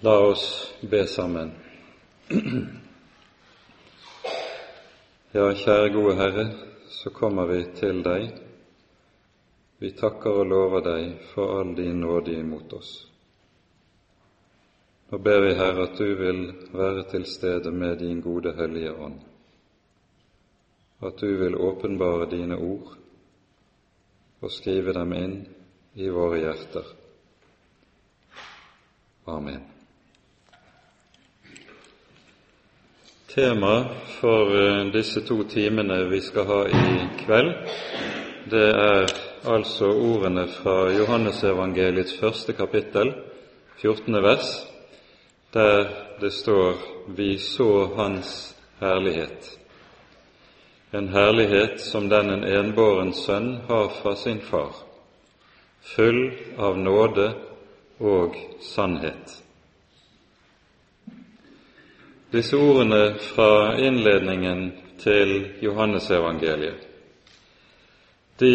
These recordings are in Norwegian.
La oss be sammen. Ja, kjære gode Herre, så kommer vi til deg. Vi takker og lover deg for all din nåde imot oss. Nå ber vi, Herre, at du vil være til stede med din gode Hellige Ånd, at du vil åpenbare dine ord og skrive dem inn i våre hjerter. Amen. Tema for eh, disse to timene vi skal ha i kveld, det er altså ordene fra Johannesevangeliets første kapittel, 14. vers, der det står 'Vi så Hans herlighet', en herlighet som den en enbåren sønn har fra sin far, full av nåde og sannhet. Disse ordene fra innledningen til Johannesevangeliet, de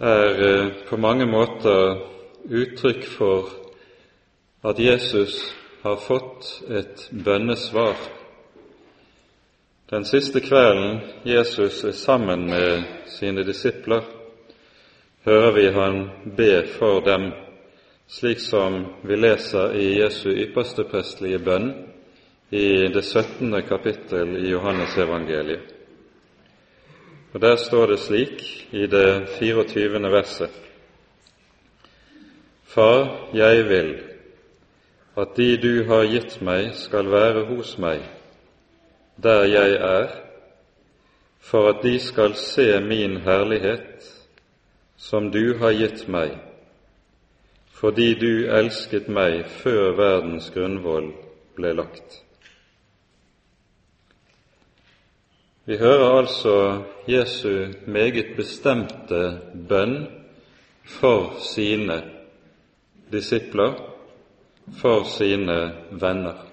er eh, på mange måter uttrykk for at Jesus har fått et bønnesvar. Den siste kvelden Jesus er sammen med sine disipler, hører vi han be for dem slik som vi leser i Jesu ypperste prestelige bønn i det 17. kapittel i Johannesevangeliet. Og Der står det slik i det 24. verset Far, jeg vil at de du har gitt meg, skal være hos meg, der jeg er, for at de skal se min herlighet, som du har gitt meg, fordi du elsket meg før verdens grunnvoll ble lagt. Vi hører altså Jesu meget bestemte bønn for sine disipler, for sine venner.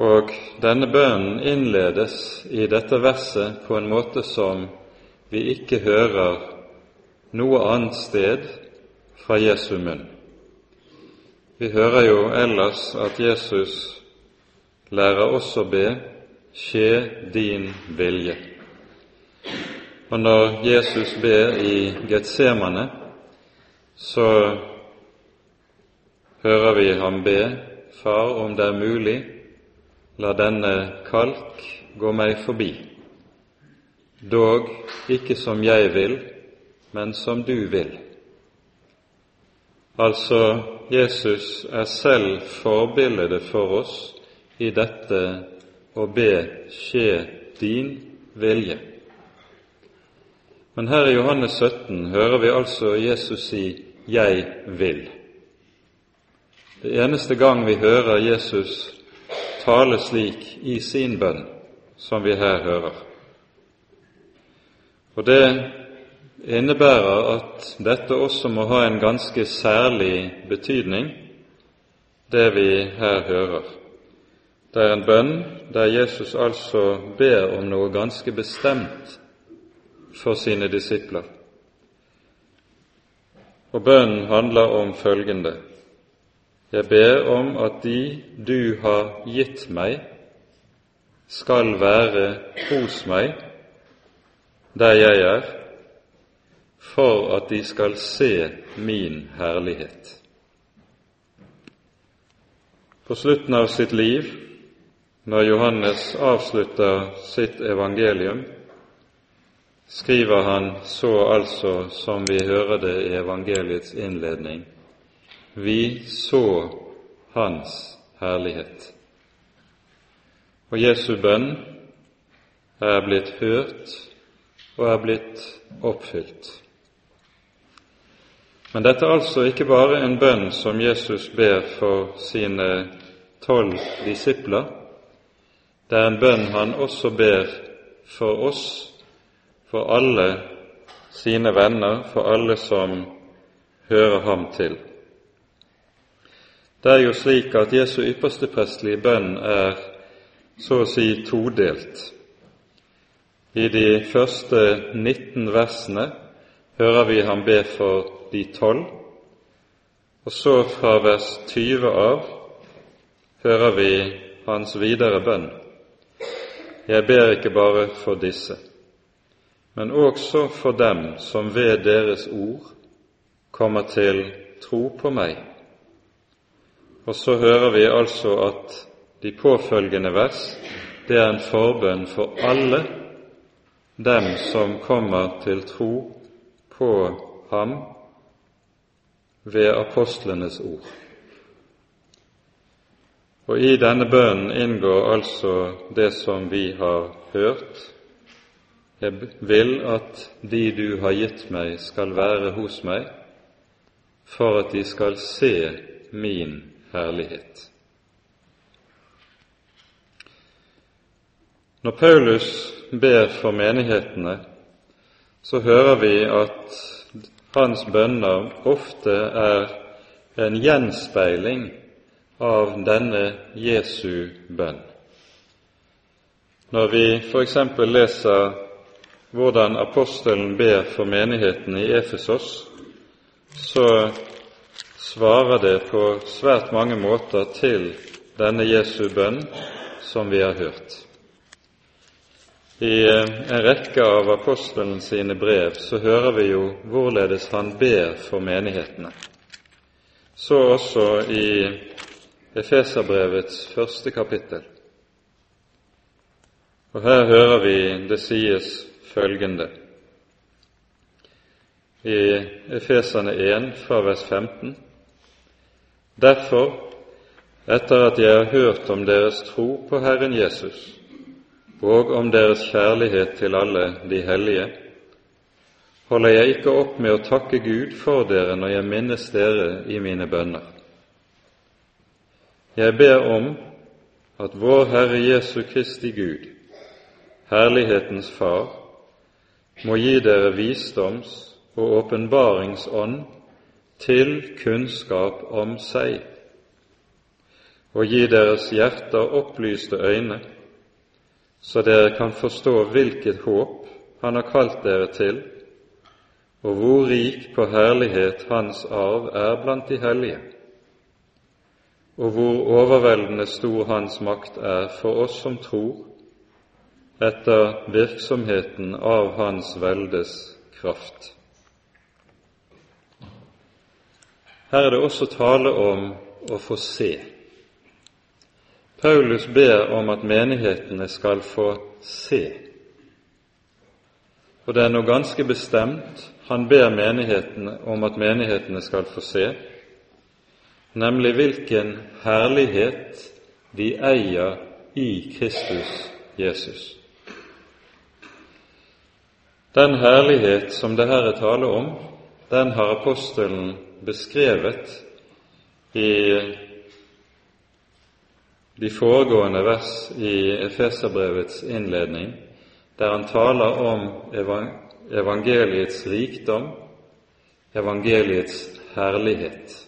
Og denne bønnen innledes i dette verset på en måte som vi ikke hører noe annet sted fra Jesu munn. Vi hører jo ellers at Jesus lærer oss å be skje din vilje. Og når Jesus ber i Getsemane, så hører vi ham be Far, om det er mulig, la denne kalk gå meg forbi. Dog ikke som jeg vil, men som du vil. Altså, Jesus er selv forbildet for oss i dette å be skje din vilje. Men her i Johannes 17 hører vi altså Jesus si 'Jeg vil'. Det eneste gang vi hører Jesus tale slik i sin bønn, som vi her hører. Og det innebærer at dette også må ha en ganske særlig betydning, det vi her hører. Det er en bønn der Jesus altså ber om noe ganske bestemt for sine disipler. Og bønnen handler om følgende Jeg ber om at de du har gitt meg, skal være hos meg der jeg er, for at de skal se min herlighet. På slutten av sitt liv, når Johannes avslutter sitt evangelium, skriver han så altså, som vi hører det i evangeliets innledning, vi så Hans herlighet. Og Jesu bønn er blitt hørt og er blitt oppfylt. Men dette er altså ikke bare en bønn som Jesus ber for sine tolv disipler. Det er en bønn han også ber for oss, for alle sine venner, for alle som hører ham til. Det er jo slik at Jesu ypperste prestelige bønn er så å si todelt. I de første 19 versene hører vi ham be for de tolv, Og så fra vers 20 av hører vi hans videre bønn. Jeg ber ikke bare for disse, men også for dem som ved deres ord kommer til tro på meg. Og så hører vi altså at de påfølgende vers, det er en forbønn for alle dem som kommer til tro på ham ved apostlenes ord. Og i denne bønnen inngår altså det som vi har hørt. Jeg vil at de du har gitt meg, skal være hos meg, for at de skal se min herlighet. Når Paulus ber for menighetene, så hører vi at hans bønner ofte er en gjenspeiling av denne Jesu bønn. Når vi f.eks. leser hvordan apostelen ber for menigheten i Efesos, så svarer det på svært mange måter til denne Jesu bønn som vi har hørt. I eh, en rekke av apostelen sine brev så hører vi jo hvorledes han ber for menighetene. Så også i Efeserbrevets første kapittel. Og her hører vi det sies følgende i Efeserne 1 fra vers 15. Derfor, etter at jeg har hørt om deres tro på Herren Jesus og om deres kjærlighet til alle de hellige, holder jeg ikke opp med å takke Gud for dere når jeg minnes dere i mine bønner. Jeg ber om at vår Herre Jesu Kristi Gud, Herlighetens Far, må gi dere visdoms- og åpenbaringsånd til kunnskap om seg, og gi deres hjerter opplyste øyne, så dere kan forstå hvilket håp Han har kalt dere til, og hvor rik på herlighet Hans arv er blant de hellige og hvor overveldende stor Hans makt er for oss som tror, etter virksomheten av Hans veldes kraft. Her er det også tale om å få se. Paulus ber om at menighetene skal få se. Og det er noe ganske bestemt han ber menighetene om at menighetene skal få se, nemlig hvilken herlighet de eier i Kristus Jesus. Den herlighet som det her er tale om, den har apostelen beskrevet i de foregående vers i Efeserbrevets innledning, der han taler om evangeliets rikdom, evangeliets herlighet.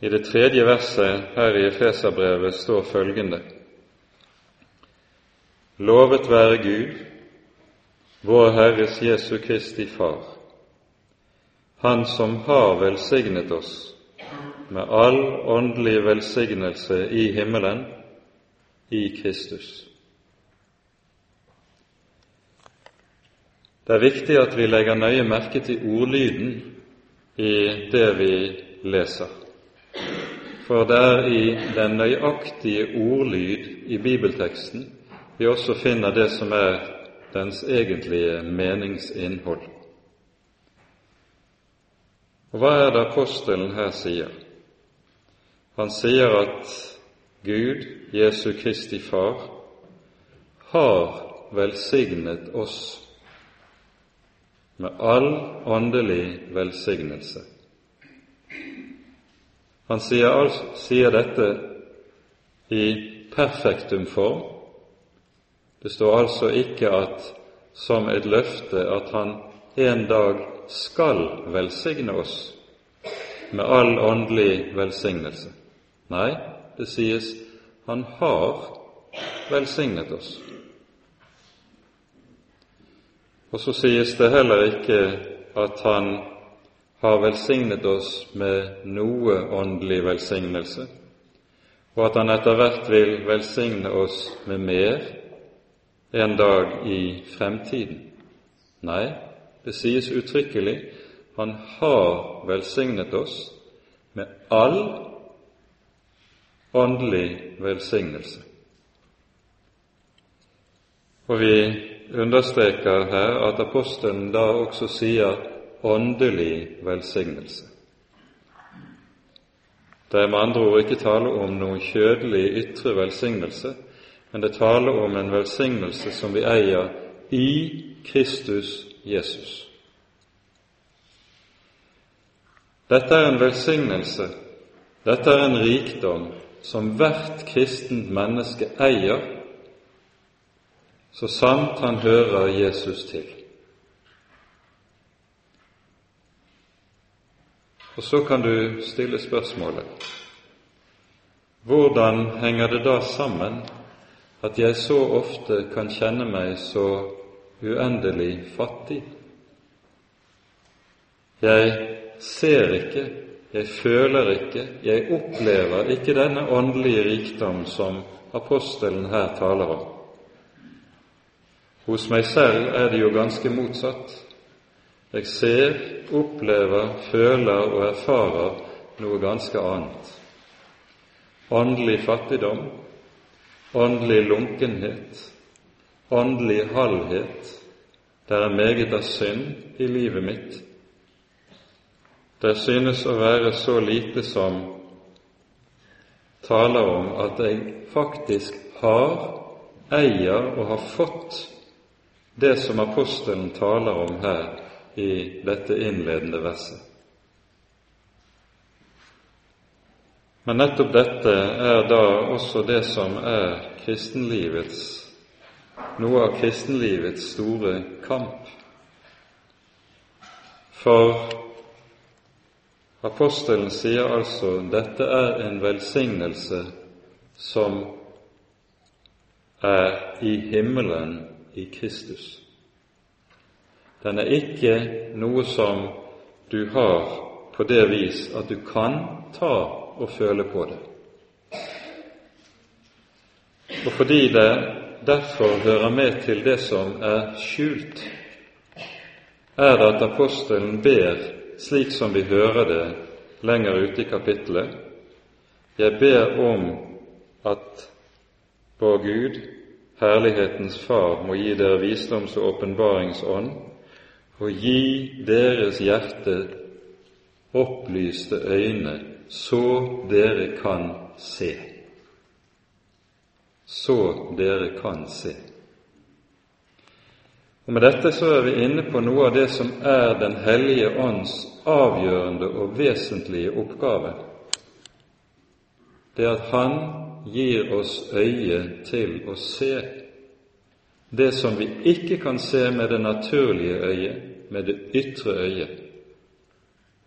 I det tredje verset her i Efeserbrevet står følgende Lovet være Gud, vår Herres Jesu Kristi Far, Han som har velsignet oss med all åndelig velsignelse i himmelen i Kristus. Det er viktig at vi legger nøye merke til ordlyden i det vi leser. For det er i den nøyaktige ordlyd i bibelteksten vi også finner det som er dens egentlige meningsinnhold. Og hva er det apostelen her sier? Han sier at Gud, Jesu Kristi Far, har velsignet oss med all åndelig velsignelse han sier, sier dette i perfektum form. Det står altså ikke at som et løfte at han en dag skal velsigne oss med all åndelig velsignelse. Nei, det sies han har velsignet oss. Og så sies det heller ikke at han har velsignet oss med noe åndelig velsignelse, og at Han etter hvert vil velsigne oss med mer en dag i fremtiden. Nei, det sies uttrykkelig Han har velsignet oss med all åndelig velsignelse. Og vi understreker her at apostelen da også sier åndelig velsignelse. Det er med andre ord ikke tale om noen kjødelig ytre velsignelse, men det taler om en velsignelse som vi eier i Kristus Jesus. Dette er en velsignelse, dette er en rikdom som hvert kristent menneske eier så sant han hører Jesus til. Og så kan du stille spørsmålet hvordan henger det da sammen at jeg så ofte kan kjenne meg så uendelig fattig? Jeg ser ikke, jeg føler ikke, jeg opplever ikke denne åndelige rikdom som apostelen her taler om. Hos meg selv er det jo ganske motsatt. Jeg ser, opplever, føler og erfarer noe ganske annet. Åndelig fattigdom, åndelig lunkenhet, åndelig halvhet. Det er meget av synd i livet mitt. Det synes å være så lite som taler om at jeg faktisk har, eier og har fått det som apostelen taler om her i dette innledende verset. Men nettopp dette er da også det som er kristenlivets noe av kristenlivets store kamp. For apostelen sier altså dette er en velsignelse som er i himmelen i Kristus. Den er ikke noe som du har på det vis at du kan ta og føle på det. Og fordi det derfor hører med til det som er skjult, er det at apostelen ber slik som vi hører det lenger ute i kapittelet. Jeg ber om at vår Gud Herlighetens Far må gi dere visdoms- og åpenbaringsånd, og gi deres hjerte opplyste øyne, så dere kan se. Så dere kan se. Og Med dette så er vi inne på noe av det som er Den hellige ånds avgjørende og vesentlige oppgave. Det at Han gir oss øye til å se det som vi ikke kan se med det naturlige øyet, med det ytre øyet.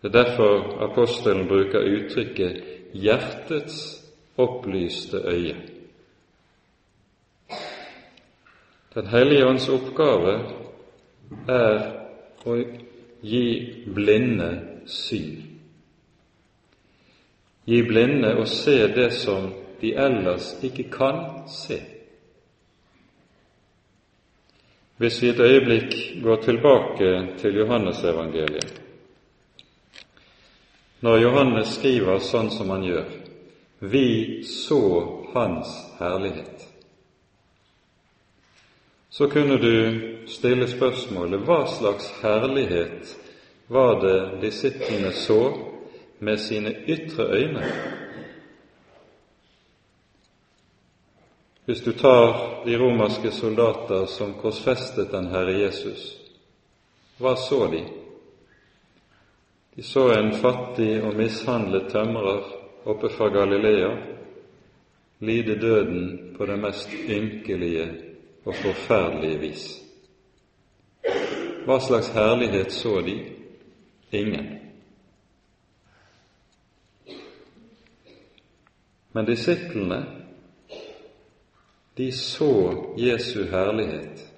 Det er derfor apostelen bruker uttrykket 'hjertets opplyste øye'. Den hellige ånds oppgave er å gi blinde syn. Gi blinde å se det som de ellers ikke kan se. Hvis vi et øyeblikk går tilbake til Johannesevangeliet Når Johannes skriver sånn som han gjør Vi så Hans herlighet. Så kunne du stille spørsmålet hva slags herlighet var det disiplene så med sine ytre øyne? Hvis du tar de romerske soldater som korsfestet den Herre Jesus, hva så de? De så en fattig og mishandlet tømrer oppe fra Galilea lide døden på det mest ynkelige og forferdelige vis. Hva slags herlighet så de? Ingen. Men disiplene de så Jesu herlighet,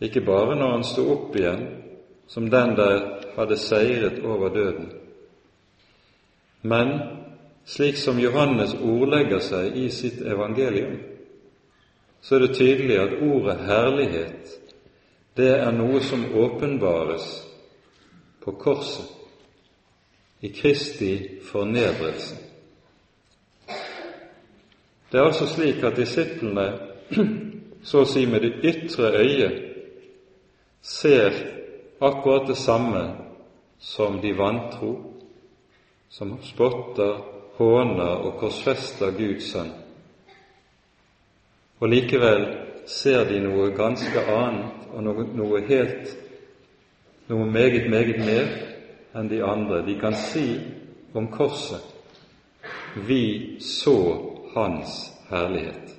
ikke bare når han sto opp igjen som den der hadde seiret over døden. Men slik som Johannes ordlegger seg i sitt evangelium, så er det tydelig at ordet herlighet, det er noe som åpenbares på korset, i Kristi fornedrelse. Det er altså slik at disiplene, så å si med det ytre øyet, ser akkurat det samme som de vantro, som spotter, håner og korsfester Guds sønn. Og likevel ser de noe ganske annet og noe, noe helt noe meget, meget mer enn de andre. De kan si om korset vi så Hans herlighet.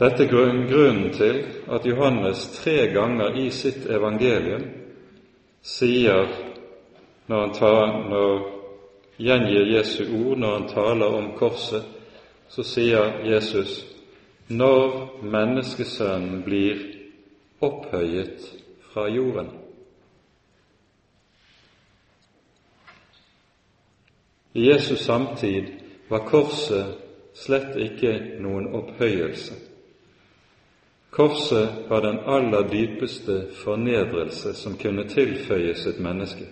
Dette er grunnen til at Johannes tre ganger i sitt evangelium sier, når han tar, når gjengir Jesu ord når han taler om korset, så sier Jesus når menneskesønnen blir opphøyet fra jorden. I Jesus samtid var korset slett ikke noen opphøyelse. Korset var den aller dypeste fornedrelse som kunne tilføyes et menneske.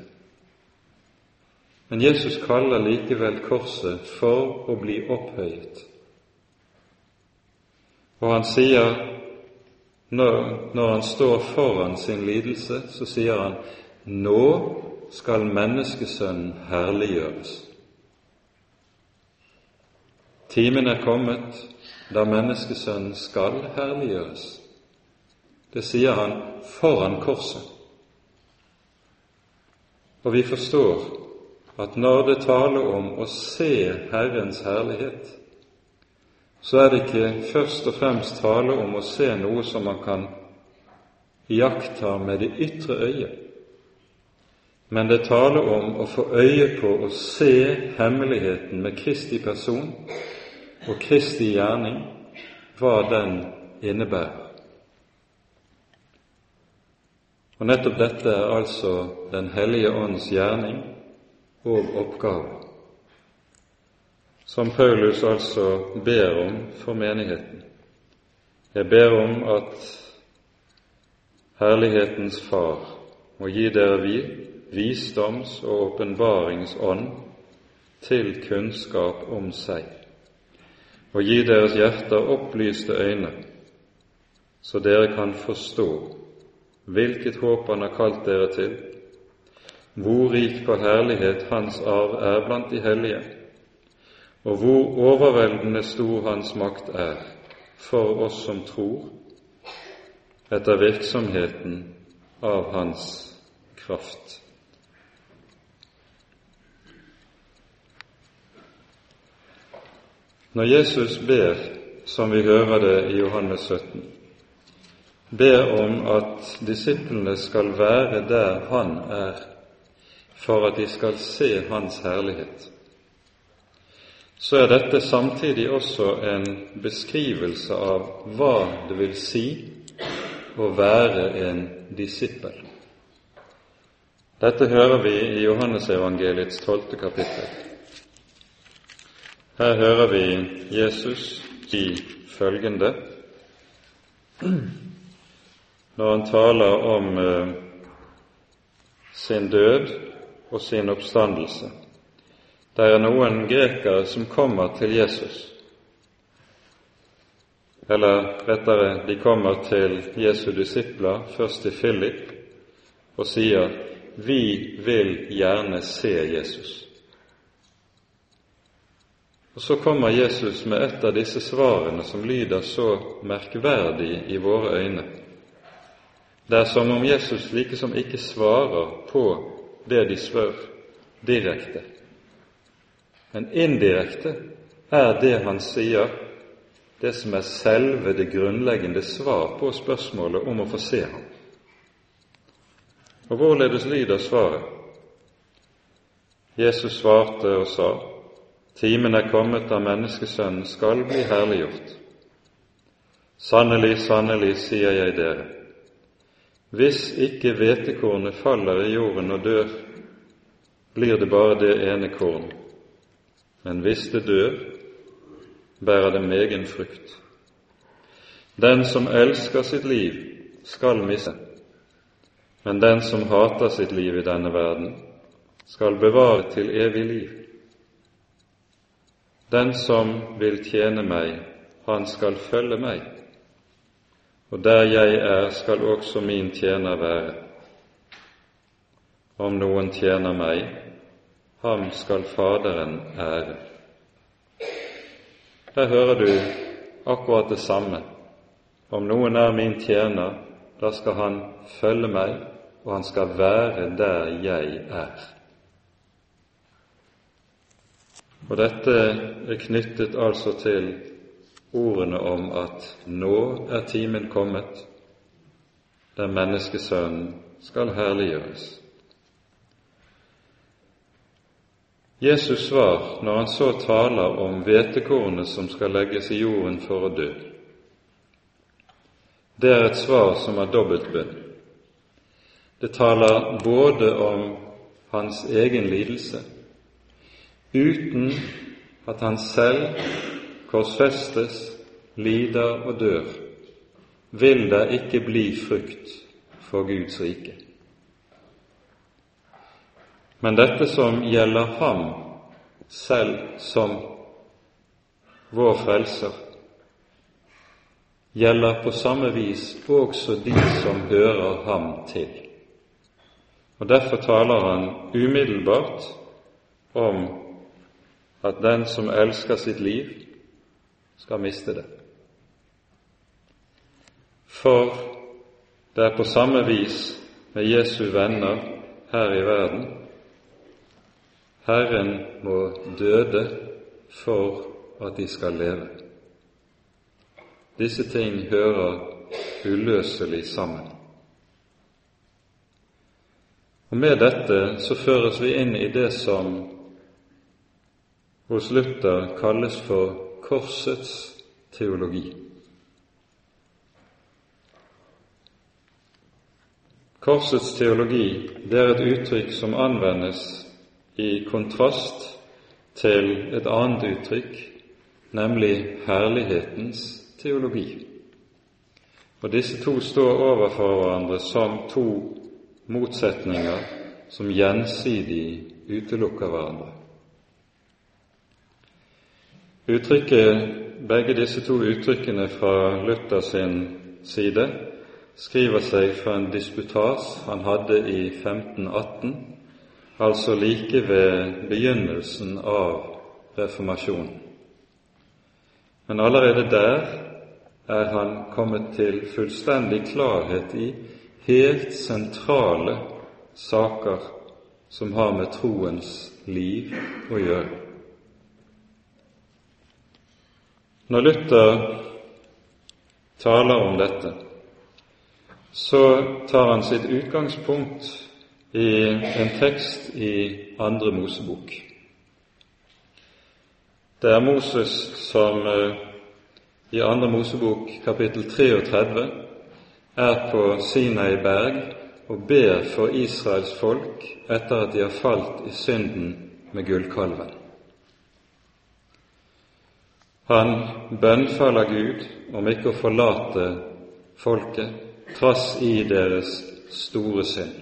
Men Jesus kaller likevel korset for å bli opphøyet. Og han sier, når, når han står foran sin lidelse, så sier han nå skal menneskesønnen herliggjøres. Timen er kommet da menneskesønnen skal herliggjøres. Det sier han foran korset. Og vi forstår at når det taler om å se Herrens herlighet, så er det ikke først og fremst tale om å se noe som man kan iaktta med det ytre øyet, men det taler om å få øye på å se hemmeligheten med Kristi person og Kristi gjerning, hva den innebærer. Og nettopp dette er altså Den hellige ånds gjerning og oppgave, som Paulus altså ber om for menigheten. Jeg ber om at Herlighetens Far må gi dere vi, visdoms- og åpenbaringsånd til kunnskap om seg, og gi deres hjerter opplyste øyne, så dere kan forstå hvilket håp Han har kalt dere til, hvor rik på herlighet Hans arv er blant de hellige, og hvor overveldende stor Hans makt er for oss som tror, etter virksomheten av Hans kraft. Når Jesus ber, som vi hører det i Johannes 17, ber om at disiplene skal være der Han er for at de skal se Hans herlighet, så er dette samtidig også en beskrivelse av hva det vil si å være en disippel. Dette hører vi i Johannesevangeliets tolvte kapittel. Her hører vi Jesus i følgende når han taler om eh, sin død og sin oppstandelse. Det er noen grekere som kommer til Jesus, eller rettere, de kommer til Jesu disipler, først til Philip, og sier 'Vi vil gjerne se Jesus'. Og Så kommer Jesus med et av disse svarene som lyder så merkverdig i våre øyne. Det er som om Jesus likesom ikke svarer på det de spør, direkte. Men indirekte er det han sier, det som er selve det grunnleggende svar på spørsmålet om å få se ham. Og hvorledes lyder svaret? Jesus svarte og sa, Timen er kommet da menneskesønnen skal bli herliggjort. Sannelig, sannelig, sier jeg dere, Hvis ikke hvetekornet faller i jorden og dør, blir det bare det ene korn, men hvis det dør, bærer det megen frukt. Den som elsker sitt liv, skal miste, men den som hater sitt liv i denne verden, skal bevare til evig liv. Den som vil tjene meg, han skal følge meg, og der jeg er, skal også min tjener være. Om noen tjener meg, ham skal Faderen ære. Der hører du akkurat det samme. Om noen er min tjener, da skal han følge meg, og han skal være der jeg er. Og dette er knyttet altså til ordene om at nå er timen kommet der menneskesønnen skal herliggjøres. Jesus svar når han så taler om hvetekornet som skal legges i jorden for å dø, det er et svar som har dobbeltbunn. Det taler både om hans egen lidelse, uten at han selv korsfestes, lider og dør, vil det ikke bli frukt for Guds rike. Men dette som gjelder ham selv som vår frelser, gjelder på samme vis også de som hører ham til. Og Derfor taler han umiddelbart om at den som elsker sitt liv, skal miste det. For det er på samme vis med Jesu venner her i verden Herren må døde for at de skal leve. Disse ting hører uløselig sammen. Og Med dette så føres vi inn i det som hos Luther kalles for korsets teologi. Korsets teologi det er et uttrykk som anvendes i kontrast til et annet uttrykk, nemlig herlighetens teologi. Og Disse to står overfor hverandre som to motsetninger som gjensidig utelukker hverandre. Uttrykket, Begge disse to uttrykkene fra Luther sin side skriver seg fra en disputas han hadde i 1518 altså like ved begynnelsen av reformasjonen. Men allerede der er han kommet til fullstendig klarhet i helt sentrale saker som har med troens liv å gjøre. Når Luther taler om dette, så tar han sitt utgangspunkt i en tekst i Andre Mosebok. Det er Moses som eh, i Andre Mosebok kapittel 33 er på Sinai berg og ber for Israels folk etter at de har falt i synden med gullkalven. Han bønnfaller Gud om ikke å forlate folket trass i deres store synd.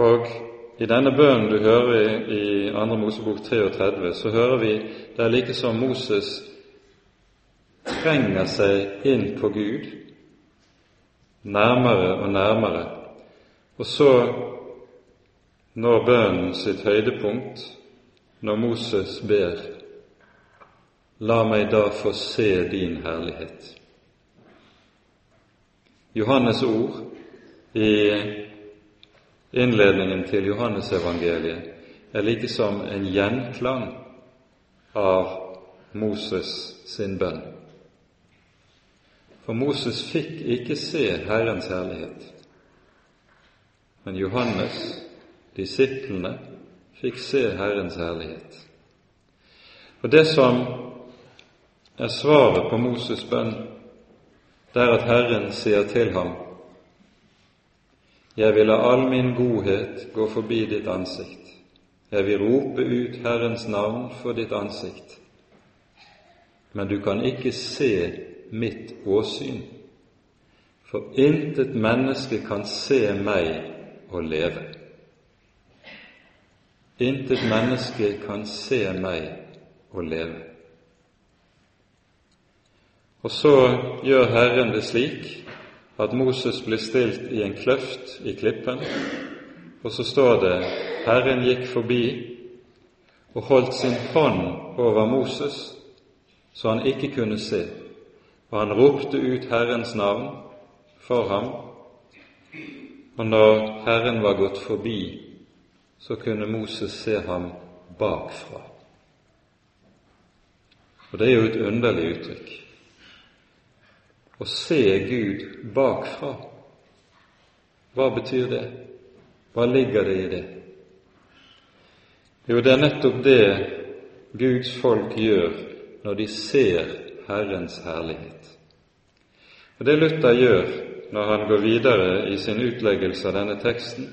Og i denne bønnen du hører i 2. Mosebok 33, så hører vi det er like som Moses trenger seg inn på Gud, nærmere og nærmere, og så når bønnen sitt høydepunkt når Moses ber La meg da få se din herlighet. Johannes ord i Innledningen til Johannesevangeliet er like som en gjenklang av Moses sin bønn. For Moses fikk ikke se Herrens herlighet, men Johannes, disiplene, fikk se Herrens herlighet. Og Det som er svaret på Moses' bønn, det er at Herren sier til ham Jeg vil la all min godhet gå forbi ditt ansikt. Jeg vil rope ut Herrens navn for ditt ansikt. Men du kan ikke se mitt åsyn, for intet menneske kan se meg og leve. Intet menneske kan se meg og leve. Og så gjør Herren det slik at Moses blir stilt i en kløft i klippen, og så står det Herren gikk forbi og holdt sin hånd over Moses så han ikke kunne se, og han ropte ut Herrens navn for ham, og når Herren var gått forbi, så kunne Moses se ham bakfra. Og det er jo et underlig uttrykk. Å se Gud bakfra, hva betyr det? Hva ligger det i det? Jo, det er nettopp det Guds folk gjør når de ser Herrens herlighet. Og Det Luther gjør når han går videre i sin utleggelse av denne teksten,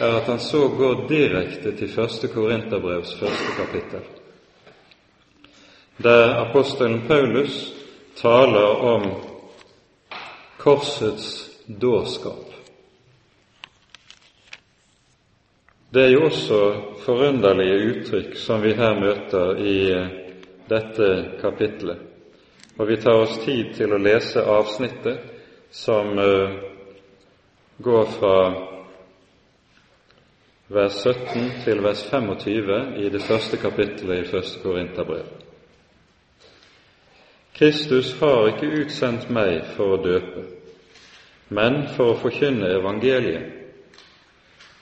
er at han så går direkte til første Korinterbrevs første kapittel, der apostelen Paulus taler om korsets dårskap. Det er jo også forunderlige uttrykk som vi her møter i eh, dette kapitlet. Og vi tar oss tid til å lese avsnittet som uh, går fra vers 17 til vers 25 i det første kapittelet i første Korinterbrev. Kristus har ikke utsendt meg for å døpe, men for å forkynne evangeliet,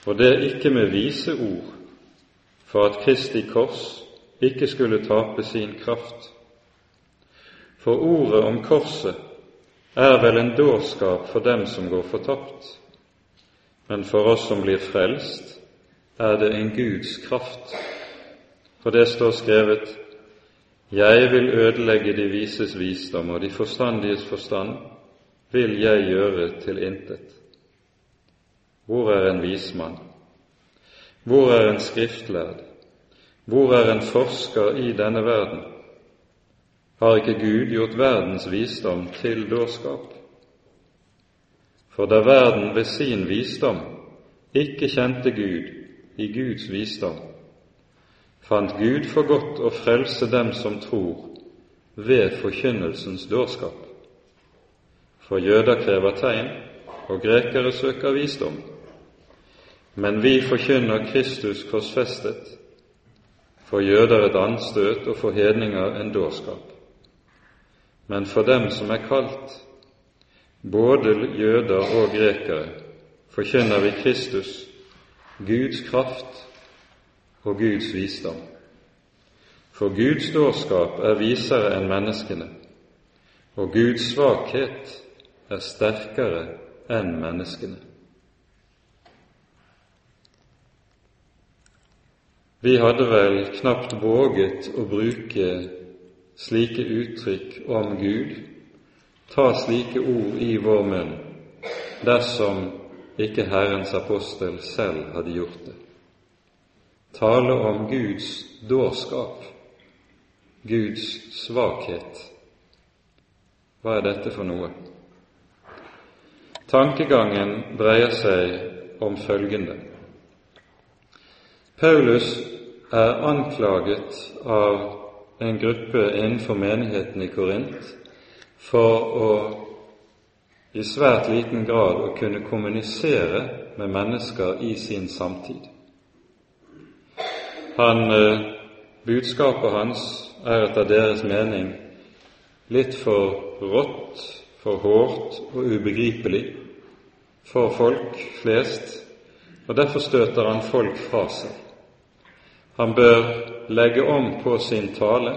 og det er ikke med vise ord, for at Kristi kors ikke skulle tape sin kraft. For ordet om korset er vel en dårskap for dem som går fortapt, men for oss som blir frelst, er det en Guds kraft. For det står skrevet:" Jeg vil ødelegge de vises visdom, og de forstandiges forstand vil jeg gjøre til intet. Hvor er en vismann? Hvor er en skriftlærd? Hvor er en forsker i denne verden? Har ikke Gud gjort verdens visdom til dårskap? For da verden ved sin visdom ikke kjente Gud i Guds visdom, fant Gud for godt å frelse dem som tror, ved forkynnelsens dårskap. For jøder krever tegn, og grekere søker visdom. Men vi forkynner Kristus korsfestet, for jøder et anstøt og for hedninger en dårskap. Men for dem som er kalt, både jøder og grekere, forkynner vi Kristus, Guds kraft og Guds visdom. For Guds dårskap er visere enn menneskene, og Guds svakhet er sterkere enn menneskene. Vi hadde vel knapt våget å bruke slike uttrykk om Gud, ta slike ord i vår munn, dersom ikke Herrens apostel selv hadde gjort det tale om Guds dårskap, Guds svakhet. Hva er dette for noe? Tankegangen dreier seg om følgende. Paulus er anklaget av en gruppe innenfor menigheten i Korint for å i svært liten grad å kunne kommunisere med mennesker i sin samtid. Han, eh, budskapet hans er etter deres mening litt for rått, for hårdt og ubegripelig for folk flest, og derfor støter han folk fra seg. Han bør legge om på sin tale,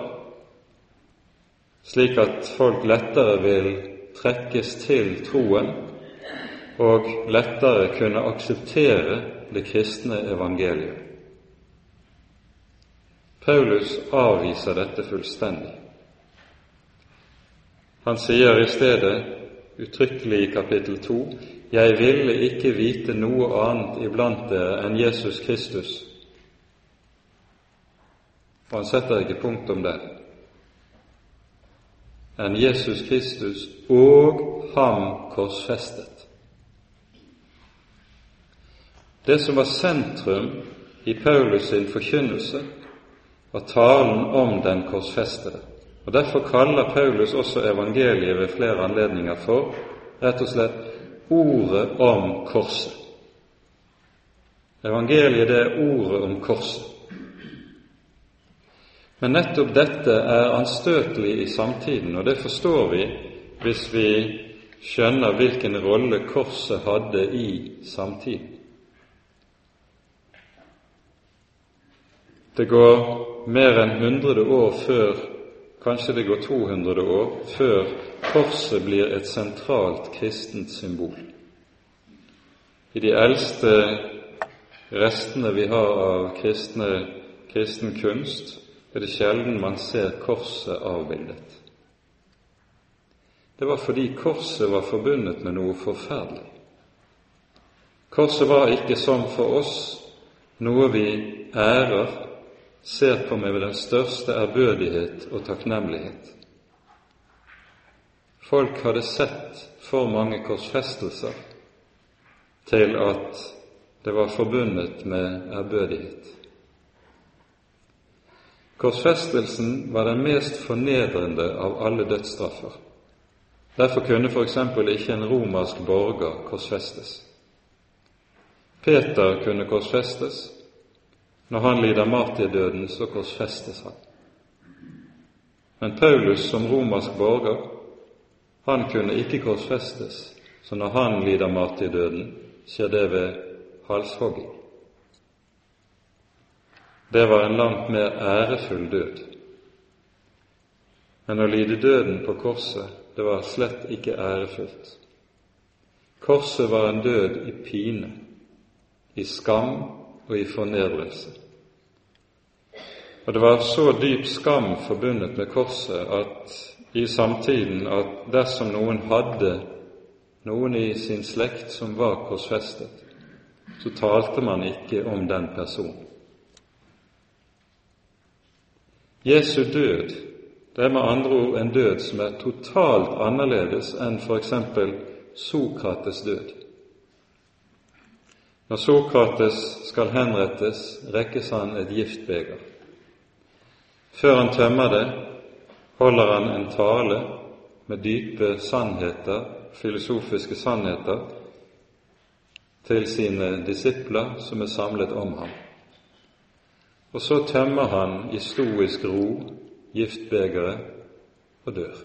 slik at folk lettere vil trekkes til troen og lettere kunne akseptere det kristne evangeliet. Paulus avviser dette fullstendig. Han sier i stedet uttrykkelig i kapittel 2 jeg ville ikke vite noe annet iblant dere enn Jesus Kristus. Og han setter ikke punktum der. Enn Jesus Kristus og ham korsfestet. Det som var sentrum i Paulus sin forkynnelse, var talen om den korsfestede. Og Derfor kaller Paulus også evangeliet ved flere anledninger for rett og slett ordet om korset. Evangeliet det er ordet om korset. Men nettopp dette er anstøtelig i samtiden, og det forstår vi hvis vi skjønner hvilken rolle korset hadde i samtiden. Det går mer enn 100 år før Kanskje det går 200 år før korset blir et sentralt kristent symbol. I de eldste restene vi har av kristne, kristen kunst, er det sjelden man ser korset avbildet. Det var fordi korset var forbundet med noe forferdelig. Korset var ikke som for oss noe vi ærer ser på meg med den største ærbødighet og takknemlighet. Folk hadde sett for mange korsfestelser til at det var forbundet med ærbødighet. Korsfestelsen var den mest fornedrende av alle dødsstraffer. Derfor kunne f.eks. ikke en romersk borger korsfestes. Peter kunne korsfestes, når han lider martyrdøden, så korsfestes han. Men Paulus som romersk borger, han kunne ikke korsfestes, så når han lider martyrdøden, skjer det ved halshogging. Det var en langt mer ærefull død. Men å lide døden på korset, det var slett ikke ærefullt. Korset var en død i pine, i skam og i fornedrelse. Og det var så dyp skam forbundet med korset at i samtiden at dersom noen hadde noen i sin slekt som var korsfestet, så talte man ikke om den personen. Jesu død det er med andre ord en død som er totalt annerledes enn f.eks. Sokrates død. Når Sokrates skal henrettes, rekkes han et giftbeger. Før han tømmer det, holder han en tale med dype sannheter, filosofiske sannheter, til sine disipler som er samlet om ham. Og så tømmer han i stoisk ro giftbegeret og dør.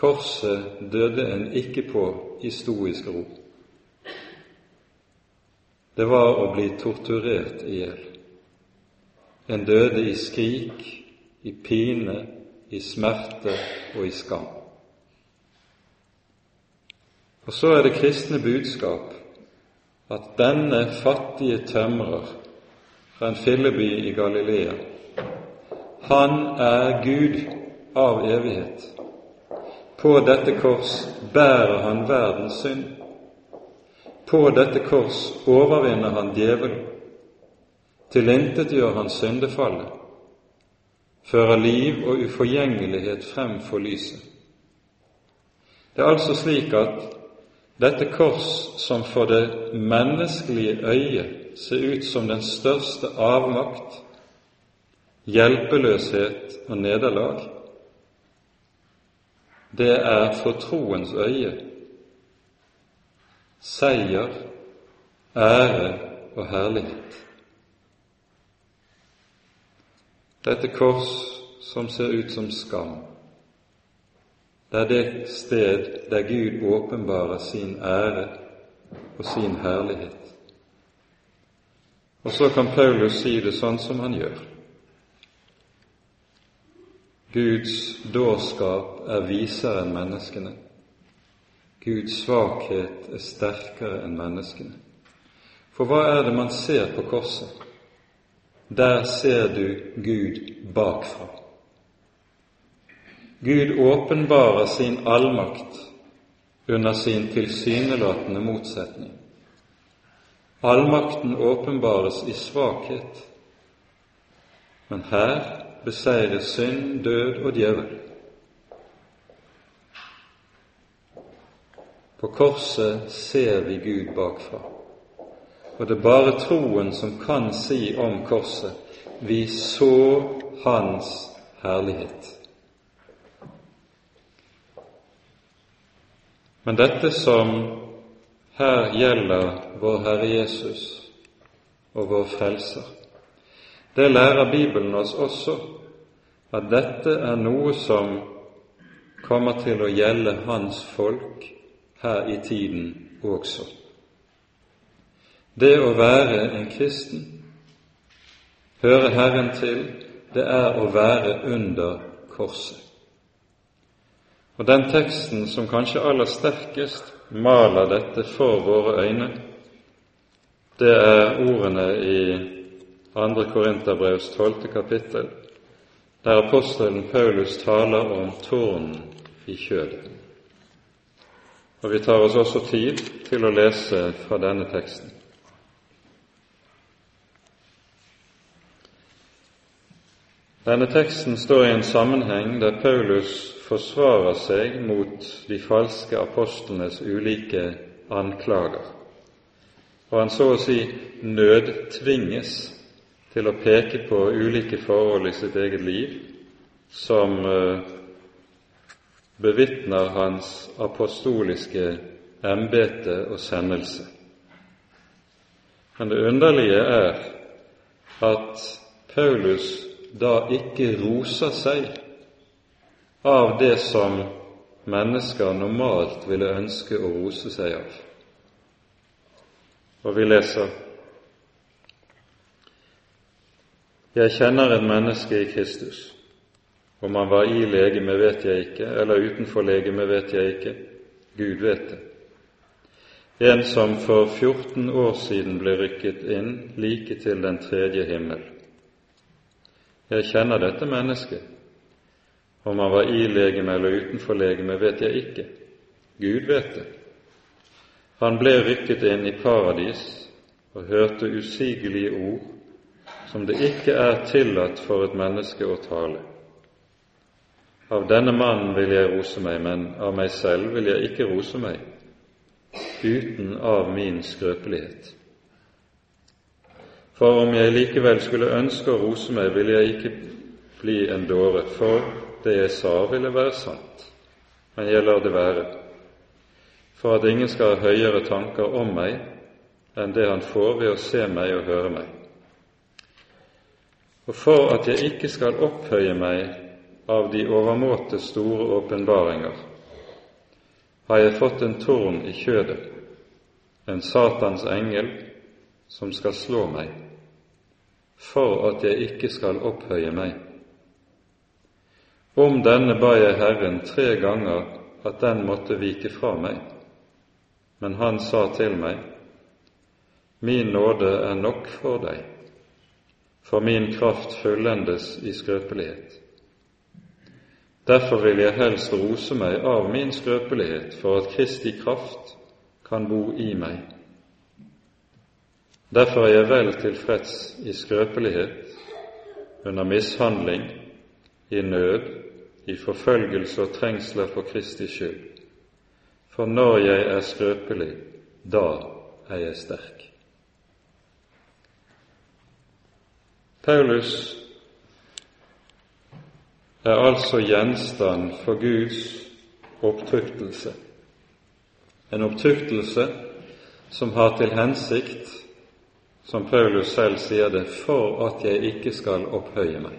Korset døde en ikke på i stoisk ro. Det var å bli torturert i hjel. En døde i skrik, i pine, i smerte og i skam. Og så er det kristne budskap at denne fattige tømrer fra en filleby i Galilea, han er Gud av evighet. På dette kors bærer han verdens synd. På dette kors overvinner han djevelen tilintetgjør han syndefallet, fører liv og uforgjengelighet frem for lyset. Det er altså slik at dette kors, som for det menneskelige øyet ser ut som den største avmakt, hjelpeløshet og nederlag, det er for troens øye seier, ære og herlighet. Dette kors som ser ut som skam, det er det sted der Gud åpenbarer sin ære og sin herlighet. Og så kan Paulus si det sånn som han gjør. Guds dårskap er visere enn menneskene. Guds svakhet er sterkere enn menneskene. For hva er det man ser på korset? Der ser du Gud bakfra. Gud åpenbarer sin allmakt under sin tilsynelatende motsetning. Allmakten åpenbares i svakhet, men her beseires synd, død og djevel. På korset ser vi Gud bakfra. Og det er bare troen som kan si om korset vi så Hans herlighet. Men dette som her gjelder vår Herre Jesus og vår Frelser, det lærer Bibelen oss også, at dette er noe som kommer til å gjelde Hans folk her i tiden også. Det å være en kristen, høre Herren til, det er å være under korset. Og Den teksten som kanskje aller sterkest maler dette for våre øyne, det er ordene i 2. Korinterbrevs 12. kapittel, der apostelen Paulus taler om tårnen i kjødet. Og Vi tar oss også tid til å lese fra denne teksten. Denne teksten står i en sammenheng der Paulus forsvarer seg mot de falske apostlenes ulike anklager, og han så å si nødtvinges til å peke på ulike forhold i sitt eget liv som eh, bevitner hans apostoliske embete og sendelse. Men det underlige er at Paulus da ikke roser seg av det som mennesker normalt ville ønske å rose seg av. Og vi leser Jeg kjenner et menneske i Kristus. Om han var i legeme, vet jeg ikke, eller utenfor legeme, vet jeg ikke. Gud vet det. En som for 14 år siden ble rykket inn like til den tredje himmel jeg kjenner dette mennesket. Om han var i legeme eller utenfor legeme, vet jeg ikke. Gud vet det. Han ble rykket inn i paradis og hørte usigelige ord som det ikke er tillatt for et menneske å tale. Av denne mannen vil jeg rose meg, men av meg selv vil jeg ikke rose meg, uten av min skrøpelighet. For om jeg likevel skulle ønske å rose meg, ville jeg ikke bli en dåre, for det jeg sa, ville være sant. Men jeg lar det være, for at ingen skal ha høyere tanker om meg enn det han får ved å se meg og høre meg. Og for at jeg ikke skal opphøye meg av de overmåte store åpenbaringer, har jeg fått en tårn i kjødet, en Satans engel, som skal slå meg for at jeg ikke skal opphøye meg. Om denne ba jeg Herren tre ganger at den måtte vike fra meg, men han sa til meg, Min nåde er nok for deg, for min kraft fullendes i skrøpelighet. Derfor vil jeg helst rose meg av min skrøpelighet, for at Kristi kraft kan bo i meg. Derfor er jeg vel tilfreds i skrøpelighet, under mishandling, i nød, i forfølgelse og trengsler for Kristi skyld. For når jeg er skrøpelig, da er jeg sterk. Paulus er altså gjenstand for Guds opptuktelse, en opptuktelse som har til hensikt som Paulus selv sier det, for at jeg ikke skal opphøye meg.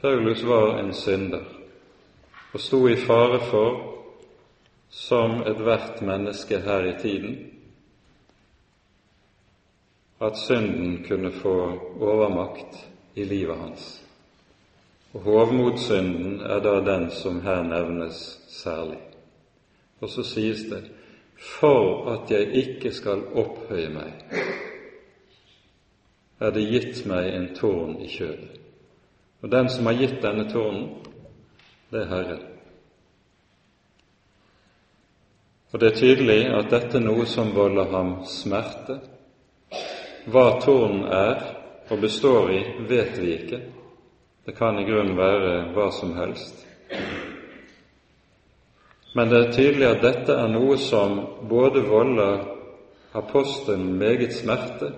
Paulus var en synder og sto i fare for, som ethvert menneske her i tiden, at synden kunne få overmakt i livet hans. Og Hovmotsynden er da den som her nevnes særlig. Og så sies det for at jeg ikke skal opphøye meg, er det gitt meg en tårn i kjødet. Og den som har gitt denne tårnen, det er Herren. Og det er tydelig at dette er noe som volder ham smerte. Hva tårnen er og består i, vet vi ikke. Det kan i grunnen være hva som helst. Men det er tydelig at dette er noe som både volder apostelen meget smerte,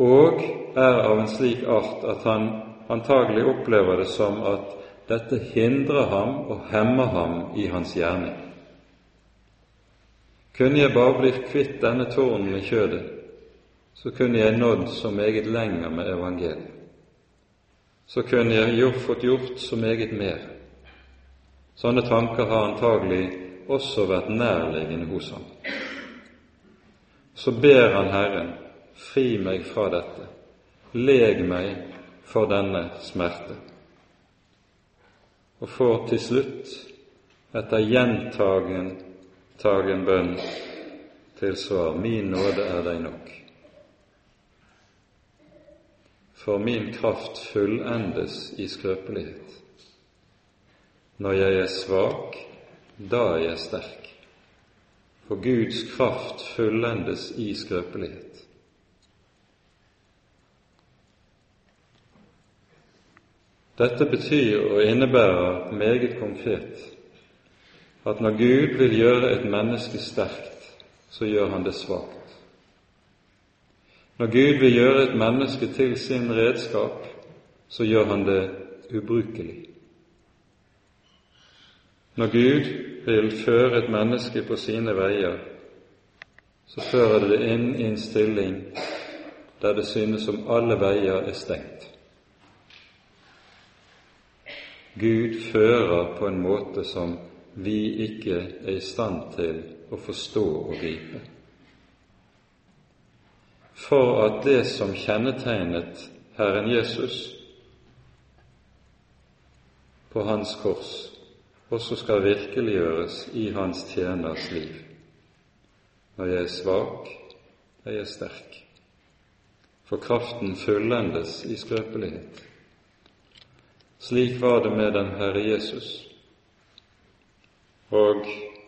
og er av en slik art at han antagelig opplever det som at dette hindrer ham og hemmer ham i hans gjerning. Kunne jeg bare blitt kvitt denne tårnen i kjødet, så kunne jeg nådd så meget lenger med evangeliet. Så kunne jeg fått gjort så meget mer. Sånne tanker har antagelig også vært nærliggende hos ham. Så ber han Herren, fri meg fra dette, leg meg for denne smerte. Og får til slutt, etter gjentagen bønn, til svar Min nåde er deg nok. For min kraft fullendes i skrøpelighet. Når jeg er svak, da er jeg sterk. For Guds kraft fullendes i skrøpelighet. Dette betyr og innebærer meget konkret at når Gud vil gjøre et menneske sterkt, så gjør han det svakt. Når Gud vil gjøre et menneske til sin redskap, så gjør han det ubrukelig. Når Gud vil føre et menneske på sine veier, så fører det inn i en stilling der det synes som alle veier er stengt. Gud fører på en måte som vi ikke er i stand til å forstå og gripe. For at det som kjennetegnet Herren Jesus på Hans kors, også skal virkeliggjøres i hans tjeners liv. Når jeg er svak, er jeg sterk, for kraften fullendes i skrøpelighet. Slik var det med den Herre Jesus, og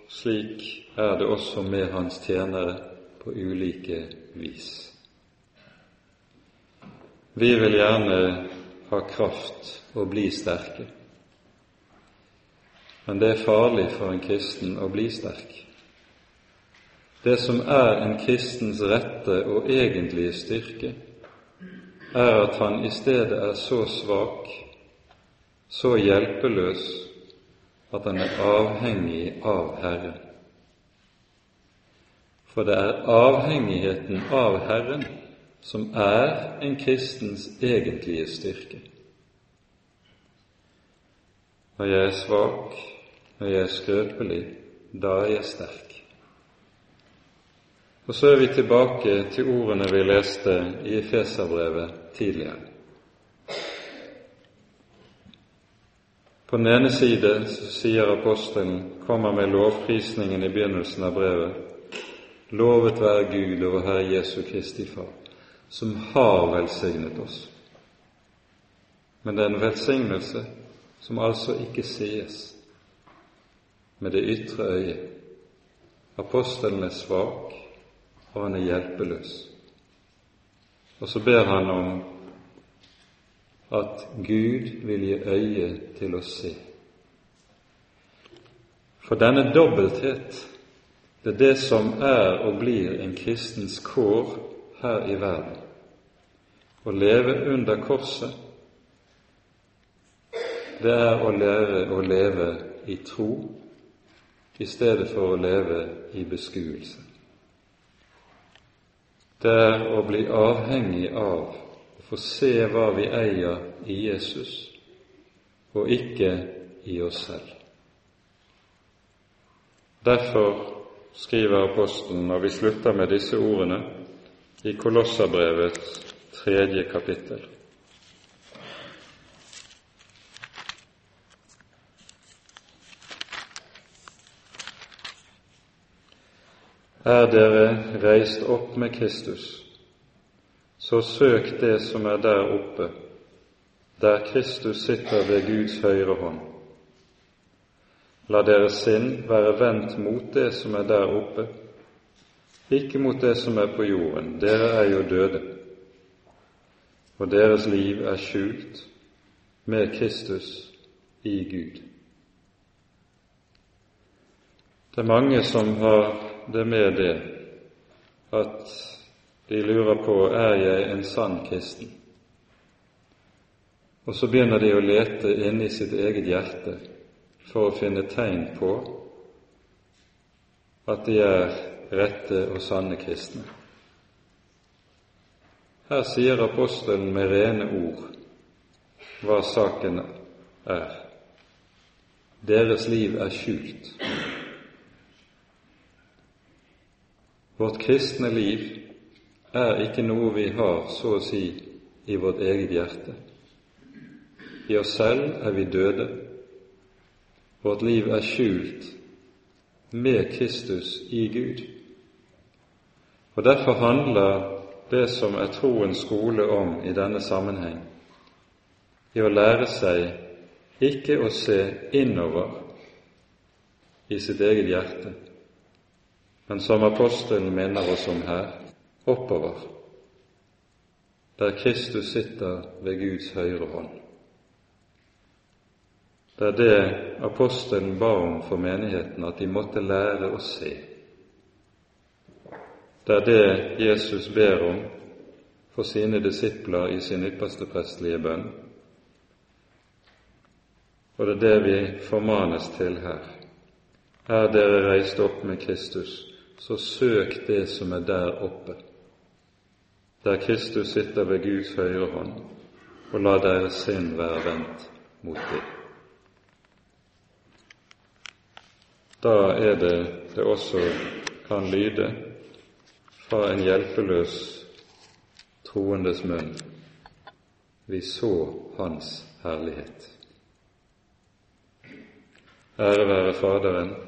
slik er det også med hans tjenere på ulike vis. Vi vil gjerne ha kraft og bli sterke. Men det er farlig for en kristen å bli sterk. Det som er en kristens rette og egentlige styrke, er at han i stedet er så svak, så hjelpeløs, at han er avhengig av Herren. For det er avhengigheten av Herren som er en kristens egentlige styrke. Når jeg er svak, når jeg er skrøpelig, da er jeg sterk. Og så er vi tilbake til ordene vi leste i Efeserbrevet tidligere. På den ene side sier apostelen, kommer med lovprisningen i begynnelsen av brevet, Lovet være Gud over Herre Jesu Kristi Far, som har velsignet oss. Men det er en velsignelse som altså ikke sies med det ytre øyet. Apostelen er svak, og han er hjelpeløs. Og så ber han om at Gud vil gi øye til å se. For denne dobbelthet, det er det som er og blir en kristens kår her i verden. Å leve under korset, det er å lære å leve i tro i stedet for å leve i beskuelse. Det er å bli avhengig av å få se hva vi eier i Jesus, og ikke i oss selv. Derfor skriver apostelen, når vi slutter med disse ordene, i Kolosserbrevets tredje kapittel. Er dere reist opp med Kristus, så søk det som er der oppe, der Kristus sitter ved Guds høyre hånd. La deres sinn være vendt mot det som er der oppe, ikke mot det som er på jorden. Dere er jo døde, og deres liv er skjult med Kristus i Gud. Det er mange som har det med det at de lurer på er jeg en sann kristen. Og så begynner de å lete inni sitt eget hjerte for å finne tegn på at de er rette og sanne kristne. Her sier apostelen med rene ord hva saken er. Deres liv er skjult. Vårt kristne liv er ikke noe vi har, så å si, i vårt eget hjerte. I oss selv er vi døde. Vårt liv er skjult med Kristus i Gud. Og Derfor handler det som er troens skole om i denne sammenheng, i å lære seg ikke å se innover i sitt eget hjerte, men som apostelen minner oss om her, oppover, der Kristus sitter ved Guds høyre hånd. Det er det apostelen ba om for menigheten, at de måtte lære å se. Det er det Jesus ber om for sine disipler i sin ypperste prestelige bønn. Og det er det vi formanes til her. Er dere reist opp med Kristus, så søk det som er der oppe, der Kristus sitter ved Guds høyre hånd, og la deres sinn være vendt mot det. Da er det det også kan lyde fra en hjelpeløs troendes munn vi så Hans herlighet. Ære være Faderen